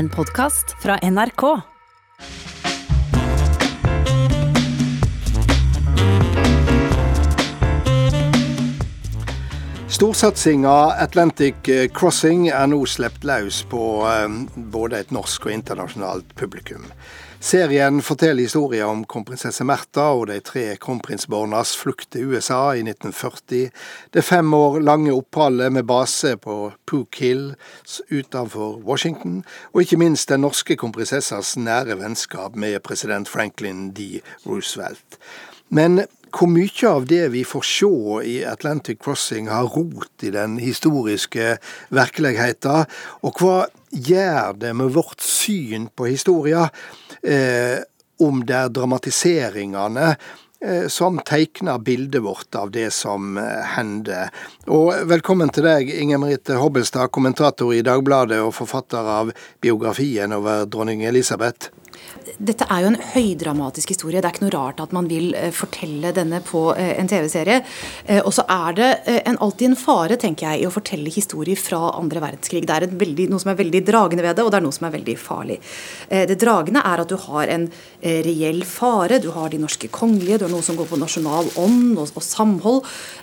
En podkast fra NRK. Storsatsinga Atlantic Crossing er nå sluppet løs på eh, både et norsk og internasjonalt publikum. Serien forteller historier om kronprinsesse Märtha og de tre kronprinsbarnas flukt til USA i 1940, det fem år lange oppholdet med base på Pook Hill utenfor Washington, og ikke minst den norske kronprinsessas nære vennskap med president Franklin D. Roosevelt. Men hvor mye av det vi får se i Atlantic Crossing har rot i den historiske virkeligheten, og hva gjør det med vårt syn på historia, eh, om det er dramatiseringene eh, som tegner bildet vårt av det som eh, hender. Og velkommen til deg, Inger Merite Hobbelstad, kommentator i Dagbladet og forfatter av biografien over dronning Elisabeth. Dette er jo en høydramatisk historie. Det er ikke noe rart at man vil uh, fortelle denne på uh, en TV-serie. Uh, og så er det en, alltid en fare, tenker jeg, i å fortelle historier fra andre verdenskrig. Det er veldig, noe som er veldig dragende ved det, og det er noe som er veldig farlig. det dragende er at du har en reell fare. Du har de norske kongelige, du har noe som går på nasjonal ånd og, og samhold.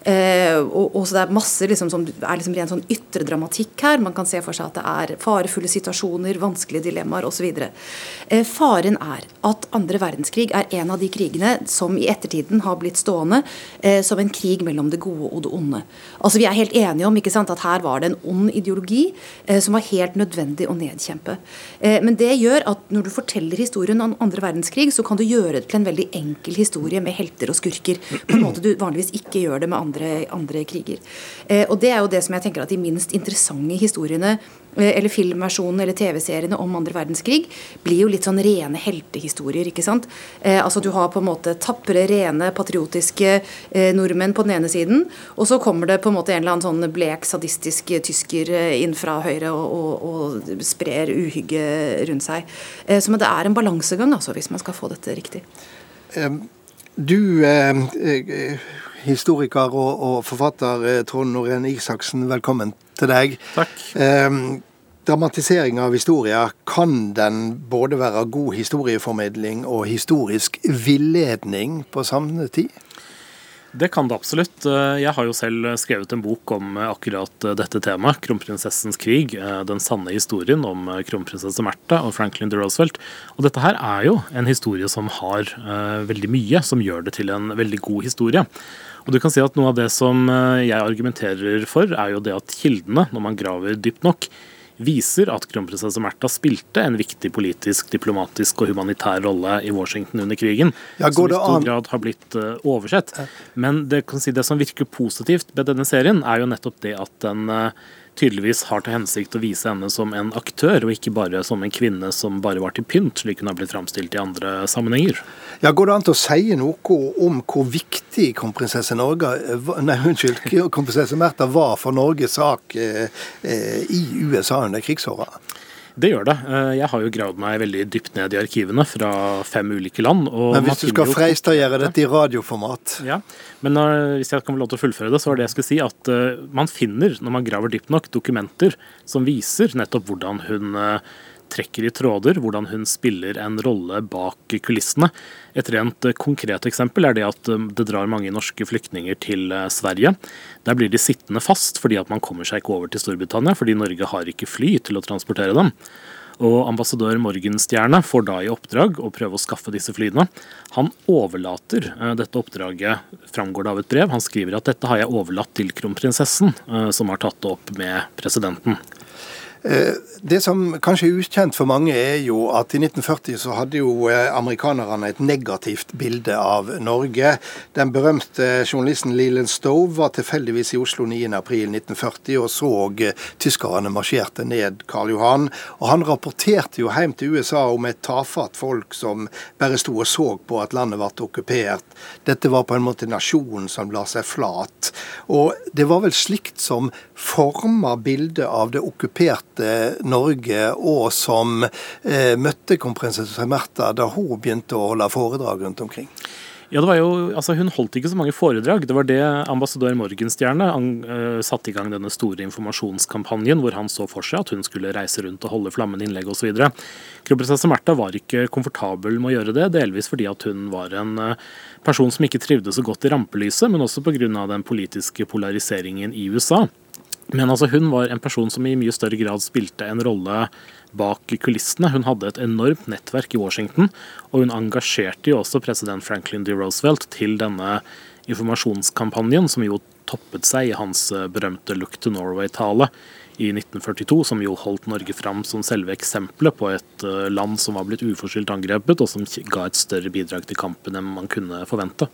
og, og, så det er masse liksom, som er liksom ren sånn ytre dramatikk her. Man kan se for seg at det er farefulle situasjoner, vanskelige dilemmaer osv. Eh, faren er at andre verdenskrig er en av de krigene som i ettertiden har blitt stående eh, som en krig mellom det gode og det onde. Altså Vi er helt enige om sant, at her var det en ond ideologi eh, som var helt nødvendig å nedkjempe. Eh, men det gjør at når du forteller historien om andre verdenskrig, så kan du gjøre det til en veldig enkel historie med helter og skurker. På en måte du vanligvis ikke gjør det med andre, andre kriger. Eh, og det er jo det som jeg tenker at de minst interessante historiene eller filmversjonen eller TV-seriene om andre verdenskrig blir jo litt sånn rene heltehistorier. ikke sant? Eh, altså Du har på en måte tapre, rene, patriotiske eh, nordmenn på den ene siden, og så kommer det på en måte en eller annen sånn blek, sadistisk tysker eh, inn fra høyre og, og, og sprer uhygge rundt seg. Eh, så men det er en balansegang, altså, hvis man skal få dette riktig. Du, eh, historiker og, og forfatter Trond Norén Isaksen, velkommen til deg. Takk. Eh, dramatisering av historier, kan den både være god historieformidling og historisk villedning på samme tid? Det kan det absolutt. Jeg har jo selv skrevet en bok om akkurat dette temaet. 'Kronprinsessens krig'. Den sanne historien om kronprinsesse Märtha og Franklin de Roosevelt. Og dette her er jo en historie som har veldig mye, som gjør det til en veldig god historie. Og du kan si at Noe av det som jeg argumenterer for, er jo det at kildene, når man graver dypt nok, viser at kronprinsesse Märtha spilte en viktig politisk, diplomatisk og humanitær rolle i Washington under krigen, ja, som i stor grad har blitt uh, oversett. Men det, si, det, som virker positivt med denne serien, er jo nettopp det at den uh, tydeligvis har til hensikt å vise henne som en aktør, og ikke bare som en kvinne som bare var til pynt, slik hun har blitt framstilt i andre sammenhenger. Ja, Går det an til å si noe om hvor viktig kronprinsesse Norge, nei, unnskyld, kronprinsesse Märtha var for Norges sak eh, eh, i USA under krigsåra? Det gjør det. Eh, jeg har jo gravd meg veldig dypt ned i arkivene fra fem ulike land. men hvis du skal freistgjøre dette i radioformat? Ja, men hvis jeg kan få lov til å fullføre det, så var det jeg skulle si at uh, man finner, når man graver dypt nok, dokumenter som viser nettopp hvordan hun uh, trekker i tråder, hvordan hun spiller en rolle bak kulissene. Et rent eh, konkret eksempel er det at eh, det drar mange norske flyktninger til eh, Sverige. Der blir de sittende fast fordi at man kommer seg ikke over til Storbritannia, fordi Norge har ikke fly til å transportere dem. Og Ambassadør Morgenstjerne får da i oppdrag å prøve å skaffe disse flyene. Han overlater dette oppdraget, framgår det av et brev. Han skriver at dette har jeg overlatt til kronprinsessen, som har tatt det opp med presidenten. Eh, det som kanskje er ukjent for mange, er jo at i 1940 så hadde jo eh, amerikanerne et negativt bilde av Norge. Den berømte journalisten Leland Stove var tilfeldigvis i Oslo 9.4.1940 og så eh, tyskerne marsjerte ned Karl Johan. Og han rapporterte jo hjem til USA om et tafatt folk som bare sto og så på at landet ble okkupert. Dette var på en måte nasjonen som la seg flat. Og det var vel slikt som forma bildet av det okkuperte Norge, og som eh, møtte kronprinsesse Märtha da hun begynte å holde foredrag rundt omkring? Ja, det var jo, altså Hun holdt ikke så mange foredrag. Det var det ambassadør Morgenstjerne uh, satte i gang denne store informasjonskampanjen, hvor han så for seg at hun skulle reise rundt og holde flammende innlegg osv. Kronprinsesse Märtha var ikke komfortabel med å gjøre det, delvis fordi at hun var en person som ikke trivdes så godt i rampelyset, men også pga. den politiske polariseringen i USA. Men altså, hun var en person som i mye større grad spilte en rolle bak kulissene. Hun hadde et enormt nettverk i Washington, og hun engasjerte jo også president Franklin D. Roosevelt til denne informasjonskampanjen, som jo toppet seg i hans eh, berømte Look to Norway-tale i 1942, som jo holdt Norge fram som selve eksempelet på et eh, land som var blitt uforskyldt angrepet, og som ga et større bidrag til kampen enn man kunne forvente.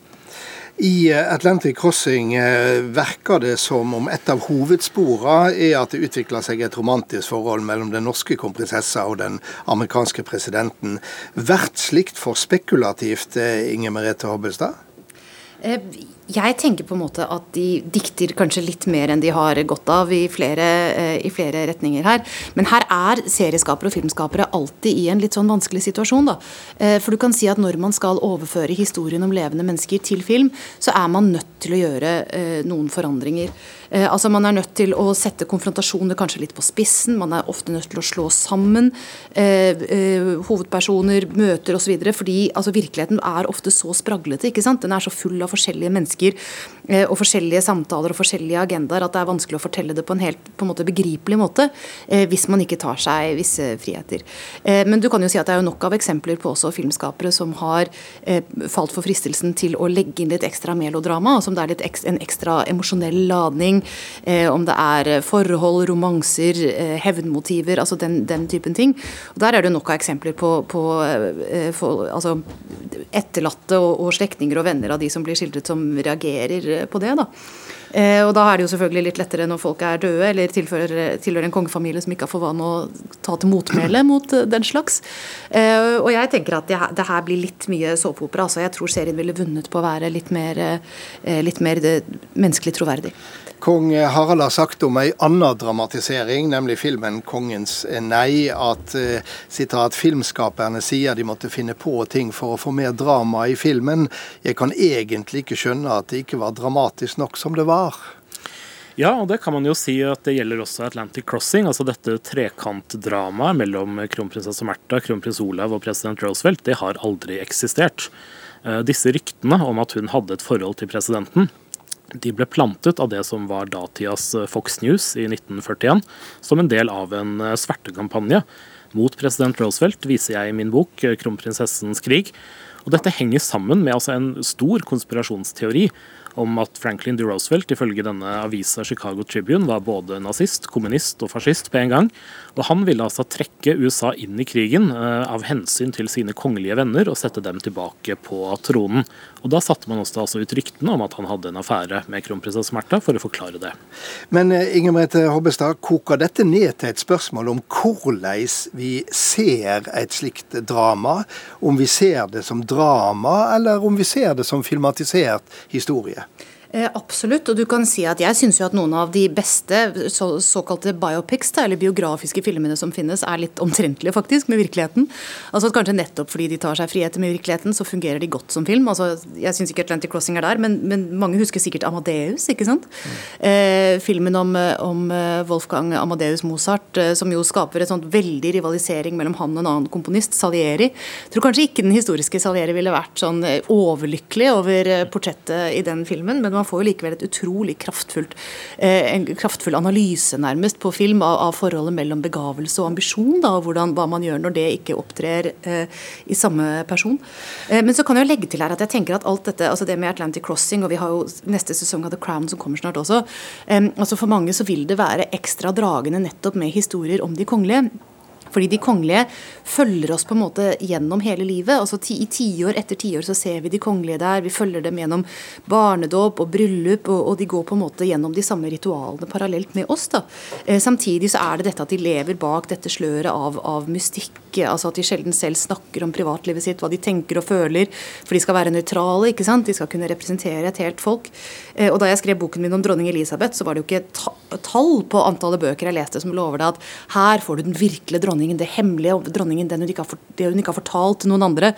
I eh, Atlantic Crossing eh, verker det som om et av hovedsporene er at det utvikler seg et romantisk forhold mellom den norske kronprinsessa og den amerikanske presidenten. Vært slikt for spekulativt, eh, Inger Merete Hobbelstad? Jeg tenker på en måte at de dikter kanskje litt mer enn de har godt av i flere, eh, i flere retninger her. Men her er serieskapere og filmskapere alltid i en litt sånn vanskelig situasjon. da. Eh, for du kan si at når man skal overføre historien om levende mennesker til film, så er man nødt til å gjøre eh, noen forandringer. Altså Man er nødt til å sette konfrontasjoner kanskje litt på spissen. Man er ofte nødt til å slå sammen hovedpersoner, møter osv. Fordi altså, virkeligheten er ofte så spraglete. ikke sant? Den er så full av forskjellige mennesker mennesker eh, og forskjellige samtaler og forskjellige agendaer at det er vanskelig å fortelle det på en helt på en måte begripelig måte eh, hvis man ikke tar seg visse friheter. Eh, men du kan jo si at det er jo nok av eksempler på også filmskapere som har falt for fristelsen til å legge inn litt ekstra melodrama, altså om det er litt en ekstra emosjonell ladning, om det er forhold, romanser, hevnmotiver, altså den, den, typen ting. Og Der er det nok av eksempler på, på for, altså, etterlatte og, og slektninger og venner av de som blir skildret som reagerer eh, på det. da. Eh, og da er det jo selvfølgelig litt lettere når folk er døde eller tilfører, tilhører en kongefamilie som ikke har for vane å ta til motmæle mot eh, den slags. Eh, og jeg tenker at det her, blir litt mye såpeopera. Altså jeg tror serien ville vunnet på å være litt mer, eh, litt mer eh, menneskelig troverdig. Kong Harald har sagt om ei anna dramatisering, nemlig filmen 'Kongens nei', at sitat, filmskaperne sier de måtte finne på ting for å få mer drama i filmen. Jeg kan egentlig ikke skjønne at det ikke var dramatisk nok som det var. Ja, og det kan man jo si at det gjelder også Atlantic Crossing. altså Dette trekantdramaet mellom kronprinsesse Märtha, kronprins Olav og president Roosevelt, det har aldri eksistert. Disse ryktene om at hun hadde et forhold til presidenten, de ble plantet av det som var datidas eh, Fox News i 1941, som en del av en eh, svertekampanje mot president Roosevelt, viser jeg i min bok eh, 'Kronprinsessens krig'. Og Dette henger sammen med altså en stor konspirasjonsteori om at Franklin D. Roosevelt ifølge denne avisa Chicago Tribune var både nazist, kommunist og fascist på en gang. Og Han ville altså trekke USA inn i krigen uh, av hensyn til sine kongelige venner og sette dem tilbake på tronen. Og Da satte man også altså ut ryktene om at han hadde en affære med kronprinsesse Märtha, for å forklare det. Men uh, Inger Merete Hobbestad, koker dette ned til et spørsmål om hvordan vi ser et slikt drama? Om vi ser det som drama, eller om vi ser det som filmatisert historie? Eh, absolutt, og du kan si at jeg syns jo at noen av de beste så, såkalte biopics, eller biografiske filmene som finnes, er litt omtrentlige faktisk med virkeligheten. Altså at Kanskje nettopp fordi de tar seg friheter med virkeligheten, så fungerer de godt som film. Altså, Jeg syns ikke Atlantic Crossing er der, men, men, mange husker sikkert Amadeus, ikke sant? Mm. Eh, filmen om, om, eh, Wolfgang Amadeus Mozart, eh, som jo skaper et sånt veldig rivalisering mellom han og en annen komponist, Salieri. Jeg tror kanskje ikke den historiske Salieri ville vært sånn overlykkelig over portrettet i den filmen. men man man får jo likevel et utrolig kraftfullt, eh, en kraftfull analyse nærmest på film av, av forholdet mellom begavelse og ambisjon, da, og hvordan, hva man gjør når det ikke opptrer eh, i samme person. Eh, men så kan jeg jo legge til her at jeg tenker at alt dette, altså det med Atlantic Crossing, og vi har jo neste sesong av The Crown som kommer snart også, eh, altså for mange så vil det være ekstra dragende nettopp med historier om de kongelige. Fordi de kongelige følger oss på en måte gjennom hele livet. altså I tiår etter tiår så ser vi de kongelige der. Vi følger dem gjennom barnedåp og bryllup, og, og, de går på en måte gjennom de samme ritualene parallelt med oss. da. Eh, samtidig så er det dette at de lever bak dette sløret av, av mystikk. altså At de sjelden selv snakker om privatlivet sitt, hva de tenker og føler. For de skal være nøytrale, ikke sant? de skal kunne representere et helt folk. Eh, og Da jeg skrev boken min om dronning Elisabeth, så var det jo ikke tall på antallet bøker jeg leste som lover deg at her får du den virkelige dronning dronningen, det hemmelige om dronningen, hun har, det hun ikke har fortalt til noen andre.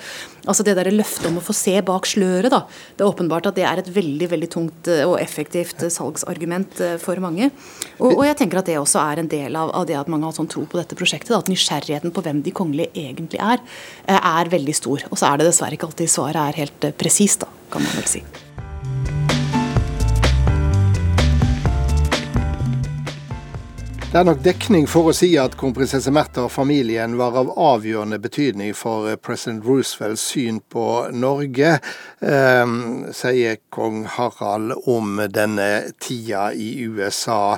Altså Det der løftet om å få se bak sløret. da, Det er åpenbart at det er et veldig veldig tungt eh, og effektivt eh, salgsargument for mange. Og, og jeg tenker at det også er en del av, av det at mange har sånn tro på dette prosjektet. Da, at nysgjerrigheten på hvem de kongelige egentlig er, er veldig stor. Og så er det dessverre ikke alltid svaret er helt presist, kan man vel si. Det er nok dekning for å si at kronprinsesse Märtha og familien var av avgjørende betydning for eh, president Roosevelts syn på Norge, eh, sier kong Harald om denne tida i USA.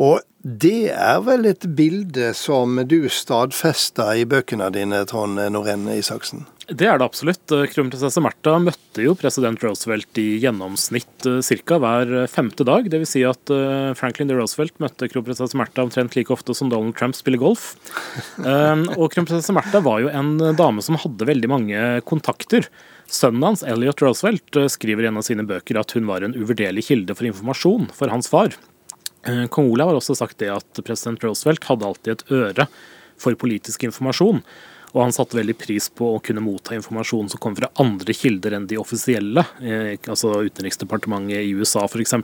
Og det er vel et bilde som du stadfester i bøkene dine, Trond Norén Isaksen? Det er det absolutt. Kronprinsesse Märtha møtte jo president Roosevelt i gjennomsnitt eh, ca. hver femte dag. Dvs. Si at eh, Franklin D. Roosevelt møtte kronprinsesse Märtha omtrent like ofte som Donald Trump spiller golf. Um, og kronprinsesse Märtha var jo en dame som hadde veldig mange kontakter. Sønnen hans, Elliot Roosevelt, eh, skriver i en av sine bøker at hun var en uvurderlig kilde for informasjon for hans far. Kong Olav har også sagt det at president Roosevelt hadde alltid et øre for politisk informasjon. Og han satte veldig pris på å kunne motta informasjon som kom fra andre kilder enn de offisielle, eh, altså Utenriksdepartementet i USA f.eks.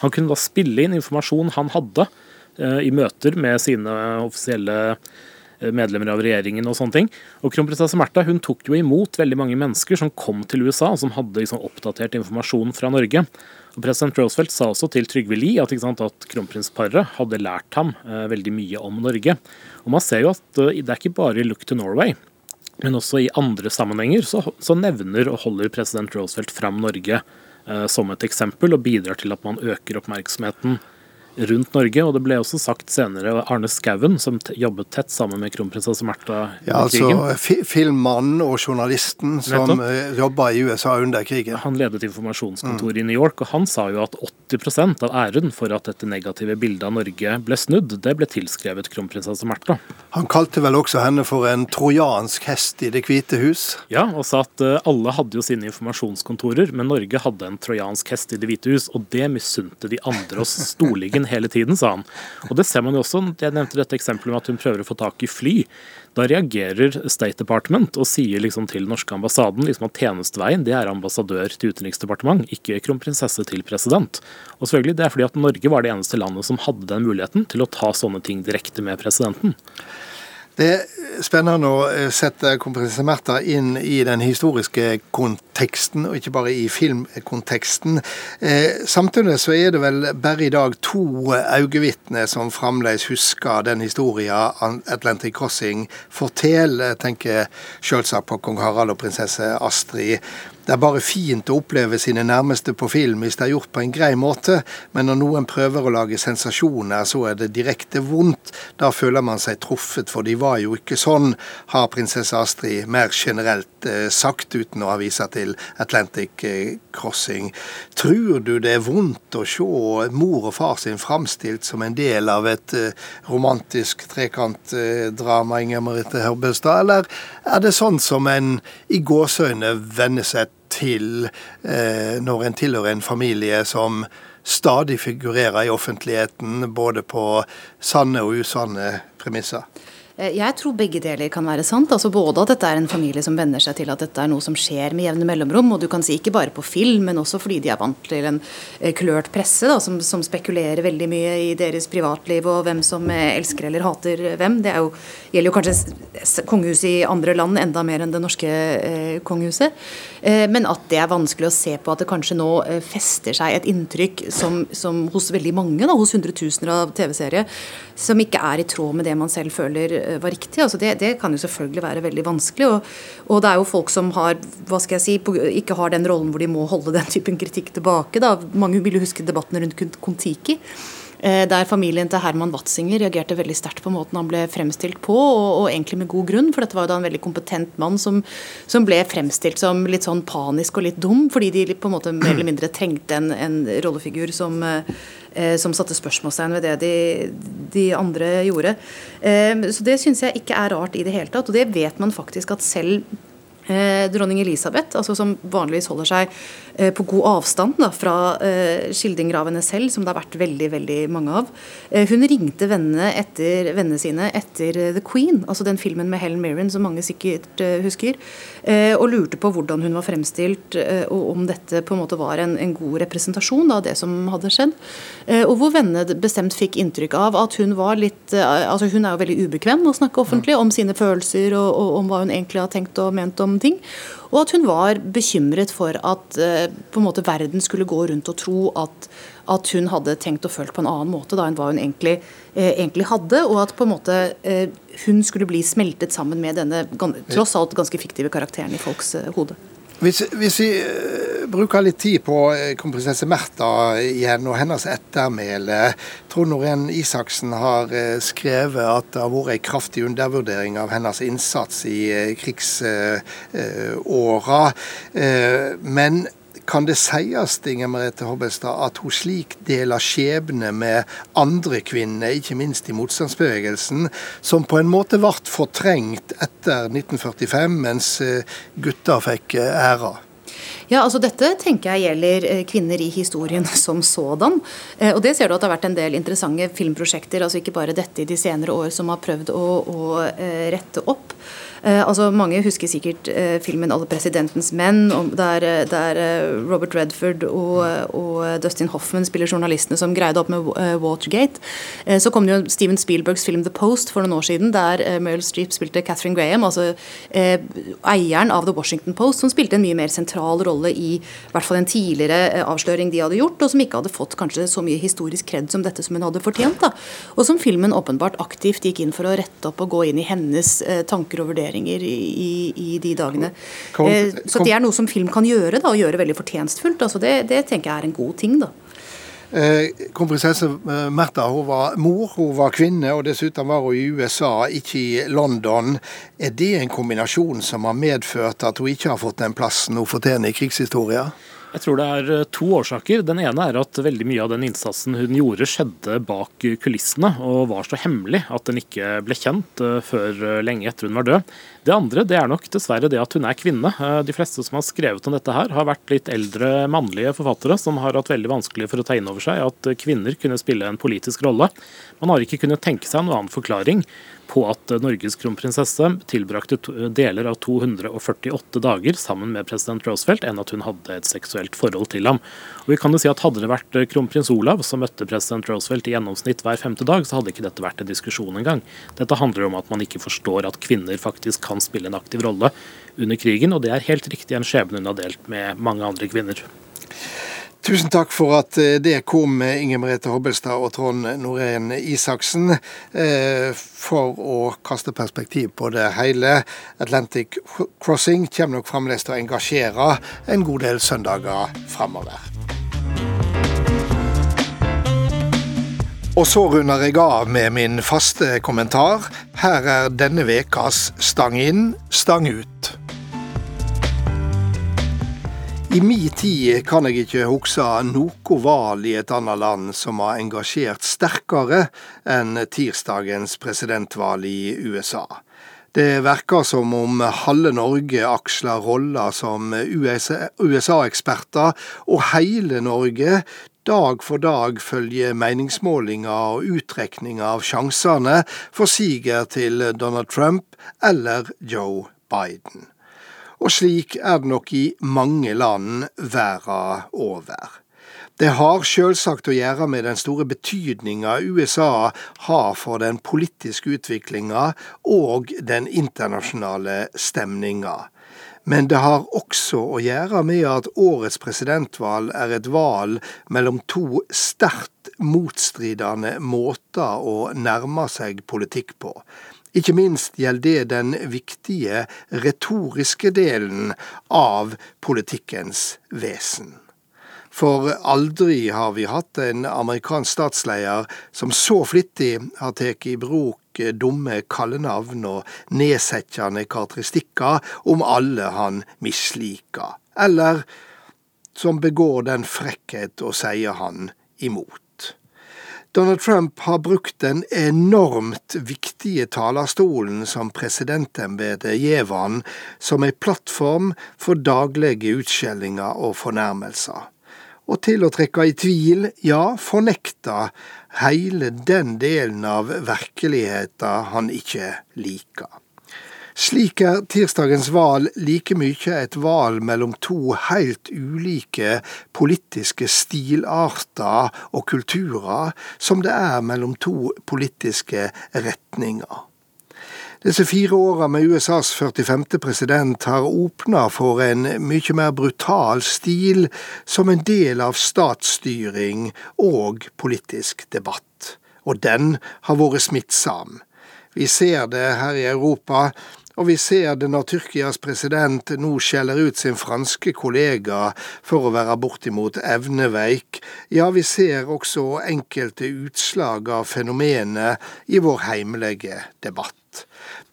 Han kunne da spille inn informasjon han hadde eh, i møter med sine offisielle eh, medlemmer av regjeringen og sånne ting. Og kronprinsesse Märtha tok jo imot veldig mange mennesker som kom til USA, og som hadde liksom oppdatert informasjon fra Norge. Og President Roosevelt sa også til Trygve Lie at, at kronprinsparet hadde lært ham eh, veldig mye om Norge. Og man ser jo at eh, det er ikke bare i Look to Norway, men også i andre sammenhenger så, så nevner og holder president Roosevelt fram Norge eh, som et eksempel, og bidrar til at man øker oppmerksomheten rundt Norge. Og det ble også sagt senere Arne Skouen, som jobbet tett sammen med kronprinsesse Märtha ja, altså, Filmmannen og journalisten som. Eh, jobba i USA under krigen. Han ledet informasjonskontoret mm. i New York, og han sa jo at 80 av æren for at dette negative bildet av Norge ble snudd, det ble tilskrevet kronprinsesse Märtha. Han kalte vel også henne for en trojansk hest i Det hvite hus? Ja, og sa at uh, alle hadde jo sine informasjonskontorer, men Norge hadde en trojansk hest i Det hvite hus, og det misunte de andre oss storligen hele tiden, sa han. Og det ser man jo også. Jeg nevnte dette eksempelet med at hun prøver å få tak i fly. Da reagerer State Department og sier liksom til norske ambassaden liksom at tjenesteveien det er ambassadør til utenriksdepartement, ikke kronprinsesse til president. Og selvfølgelig Det er fordi at Norge var det eneste landet som hadde den muligheten til å ta sånne ting direkte med presidenten. Det er spennende å eh, sette kronprinsesse Märtha inn i den historiske konteksten, og ikke bare i filmkonteksten. Eh, samtidig så er det vel bare i dag to øyevitner som fremdeles husker den historien Atlantic Crossing forteller. Jeg tenker selvsagt på kong Harald og prinsesse Astrid. Det er bare fint å oppleve sine nærmeste på film hvis det er gjort på en grei måte, men når noen prøver å lage sensasjoner, så er det direkte vondt. Da føler man seg truffet, for de var jo ikke sånn, har prinsesse Astrid mer generelt eh, sagt, uten å ha vist til Atlantic eh, Crossing. Tror du det er vondt å se mor og far sin framstilt som en del av et eh, romantisk trekantdrama, Inger Merete Hørbølstad, eller er det sånn som en i gåseøyne venner seg til eh, når en tilhører en familie som stadig figurerer i offentligheten, både på sanne og usanne premisser? Eh, jeg tror begge deler kan være sant. altså Både at dette er en familie som venner seg til at dette er noe som skjer med jevne mellomrom. Og du kan si ikke bare på film, men også fordi de er vant til en klørt presse da, som, som, spekulerer veldig mye i deres privatliv og hvem som eh, elsker eller hater hvem. Det jo, gjelder jo kanskje kongehuset i andre land enda mer enn det norske eh, kongehuset. Eh, men at det er vanskelig å se på at det kanskje nå eh, fester seg et inntrykk som, som hos veldig mange, da, hos hundretusener av TV-serier, som ikke er i tråd med det man selv føler Eh, var riktig. Altså det, det, kan jo selvfølgelig være veldig vanskelig. Og, og, det er jo folk som har, hva skal jeg si, ikke har den rollen hvor de må holde den typen kritikk tilbake. Da. Mange vil jo huske debatten rundt Kon-Tiki. Eh, der familien til Herman Watzinger reagerte veldig sterkt på måten han ble fremstilt på, og, og, egentlig med god grunn, for dette var jo da en veldig kompetent mann som, som, ble fremstilt som litt sånn panisk og litt dum, fordi de på en måte mer eller mindre trengte en, en rollefigur som, eh, som satte spørsmålstegn ved det de, de andre gjorde. Eh, så det syns jeg ikke er rart i det hele tatt, og det vet man faktisk at selv dronning Elisabeth, altså som vanligvis holder seg på god avstand da, fra eh, skildringgravene selv, som det har vært veldig veldig mange av. Eh, hun ringte vennene, etter, vennene sine etter The Queen, altså den filmen med Helen Mirren som mange sikkert husker, og lurte på hvordan hun var fremstilt, og om dette på en måte var en, en god representasjon av det som hadde skjedd. Og hvor vennene bestemt fikk inntrykk av at hun var litt altså Hun er jo veldig ubekvem å snakke offentlig om sine følelser og, og om hva hun egentlig har tenkt og ment om ting. Og at hun var bekymret for at eh, på en måte verden skulle gå rundt og tro at, at hun hadde tenkt og følt på en annen måte da enn hva hun egentlig, eh, egentlig hadde. Og at på en måte eh, hun skulle bli smeltet sammen med denne tross alt ganske fiktive karakteren i folks hode. Hvis, hvis, vi uh, bruker litt tid på uh, kronprinsesse Märtha igjen og hennes ettermæle. Trond Norén Isaksen har skrevet at det har vært en kraftig undervurdering av hennes innsats i krigsåra. men kan det sies Inge Merete Hobbelstad, at hun slik deler skjebne med andre kvinner, ikke minst i motstandsbevegelsen, som på en måte ble fortrengt etter 1945, mens eh, gutter fikk eh, æra? Ja, altså Dette tenker jeg gjelder eh, kvinner i historien som sådan. Og det ser du at det har vært en del interessante filmprosjekter, altså ikke bare dette i de senere år, som har prøvd å, å rette opp. Eh, altså Mange husker sikkert eh, filmen 'Alle presidentens menn', der, eh, der Robert Redford og, og, Dustin Hoffman spiller journalistene som greide opp med Watergate. Så kom det jo Steven Spielbergs film 'The Post' for noen år siden, der Meryl Streep spilte Catherine Graham, altså eieren av The Washington Post, som spilte en mye mer sentral rolle i, i hvert fall en tidligere avsløring de hadde gjort, og som ikke hadde fått kanskje så mye historisk kred som dette som hun hadde fortjent. da. Og som filmen åpenbart aktivt gikk inn for å rette opp og gå inn i hennes tanker og vurderinger vurderinger i, i de dagene. Kom, eh, så det er noe som film kan gjøre, da, og gjøre veldig fortjenstfullt. Altså det, det tenker jeg er en god ting. da. Eh, kronprinsesse eh, Märtha hun var mor, hun var kvinne, og dessuten var hun i USA, ikke i London. Er det en kombinasjon som har medført at hun ikke har fått den plassen hun fortjener i krigshistoria? Jeg tror det er eh, to årsaker. Den ene er at veldig mye av den innsatsen hun gjorde, skjedde bak kulissene og var så hemmelig at den ikke ble kjent eh, før eh, lenge etter hun var død. Det andre det er nok dessverre det at hun er kvinne. De fleste som har skrevet om dette her, har vært litt eldre mannlige forfattere som har hatt veldig vanskelig for å ta inn over seg at kvinner kunne spille en politisk rolle. Man har ikke kunnet tenke seg noen annen forklaring på at Norges kronprinsesse tilbrakte deler av 248 dager sammen med president Roosevelt, enn at hun hadde et seksuelt forhold til ham. Og vi kan jo si at Hadde det vært kronprins Olav som møtte president Roosevelt i gjennomsnitt hver femte dag, så hadde ikke dette vært en diskusjon engang. Dette handler om at man ikke forstår at kvinner faktisk kan spille en aktiv rolle under krigen, og det er helt riktig en skjebne hun har delt med mange andre kvinner. Tusen takk for at eh, det kom, Inger Merete Hobbelstad og Trond Norén Isaksen, eh, for å kaste perspektiv på det hele. Atlantic Crossing kommer nok fremdeles til å engasjere en god del søndager fremover. Og så runder jeg av med min faste kommentar. Her er denne vekas Stang inn, stang ut. I mi tid kan jeg ikke huske noe valg i et annet land som har engasjert sterkere enn tirsdagens presidentvalg i USA. Det virker som om halve Norge aksler roller som USA-eksperter, og hele Norge dag for dag følger meningsmålinger og utrekninger av sjansene for siger til Donald Trump eller Joe Biden og slik er det nok i mange land verden over. Det har selvsagt å gjøre med den store betydninga USA har for den politiske utviklinga og den internasjonale stemninga. Men det har også å gjøre med at årets presidentvalg er et valg mellom to sterkt motstridende måter å nærme seg politikk på. Ikke minst gjelder det den viktige retoriske delen av politikkens vesen. For aldri har vi hatt en amerikansk statsleder som så flittig har tatt i bruk dumme kallenavn og nedsettende karakteristikker om alle han misliker, eller som begår den frekkhet å sie han imot. Donald Trump har brukt den enormt viktige talerstolen som presidentembetet gjev han, som ei plattform for daglige utskjellinger og fornærmelser. Og til å trekke i tvil, ja, fornekte, heile den delen av virkeligheten han ikke liker. Slik er tirsdagens valg like mye et valg mellom to helt ulike politiske stilarter og kulturer som det er mellom to politiske retninger. Disse fire åra med USAs 45. president har åpna for en mye mer brutal stil som en del av statsstyring og politisk debatt. Og den har vært smittsam. Vi ser det her i Europa, og vi ser det når Tyrkias president nå skjeller ut sin franske kollega for å være bortimot evneveik. Ja, vi ser også enkelte utslag av fenomenet i vår heimlige debatt.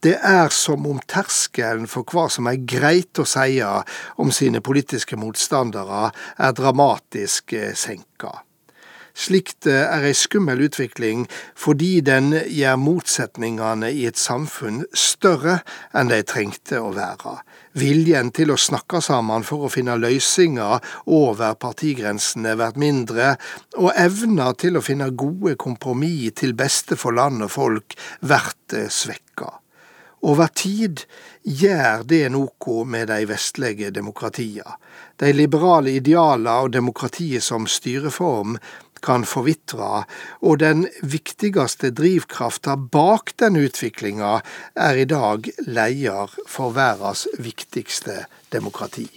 Det er som om terskelen for hva som er greit å si om sine politiske motstandere, er dramatisk eh, senka. Slikt eh, er ei skummel utvikling fordi den gjør motsetningene i et samfunn større enn de trengte å være. Viljen til å snakke sammen for å finne løsninger over partigrensene blir mindre, og evna til å finne gode kompromiss til beste for land og folk blir svekka. Over tid gjør det noe med de vestlige demokratiene. De liberale idealene og demokratiet som styreform kan forvitre, og den viktigste drivkrafta bak den utviklinga er i dag leder for verdens viktigste demokrati.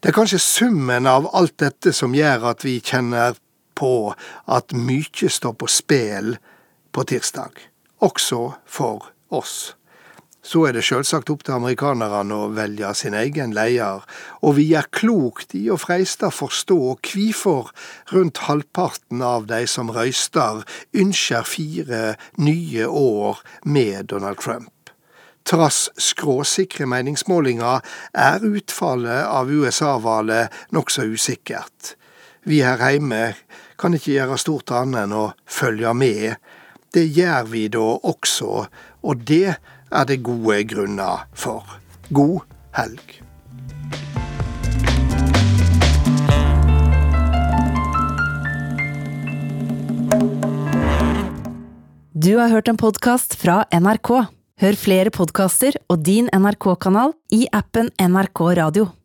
Det er kanskje summen av alt dette som gjør at vi kjenner på at mye står på spill på tirsdag, også for oss. Så er det selvsagt opp til amerikanerne å velge sin egen leder, og vi er klokt i å freiste forstå hvorfor rundt halvparten av de som røyster, ønsker fire nye år med Donald Trump. Trass skråsikre meningsmålinger er utfallet av USA-valget nokså usikkert. Vi her hjemme kan ikke gjøre stort annet enn å følge med. Det gjør vi da også, og det er det gode grunner for. God helg. Du har hørt en podkast fra NRK. Hør flere podkaster og din NRK-kanal i appen NRK Radio.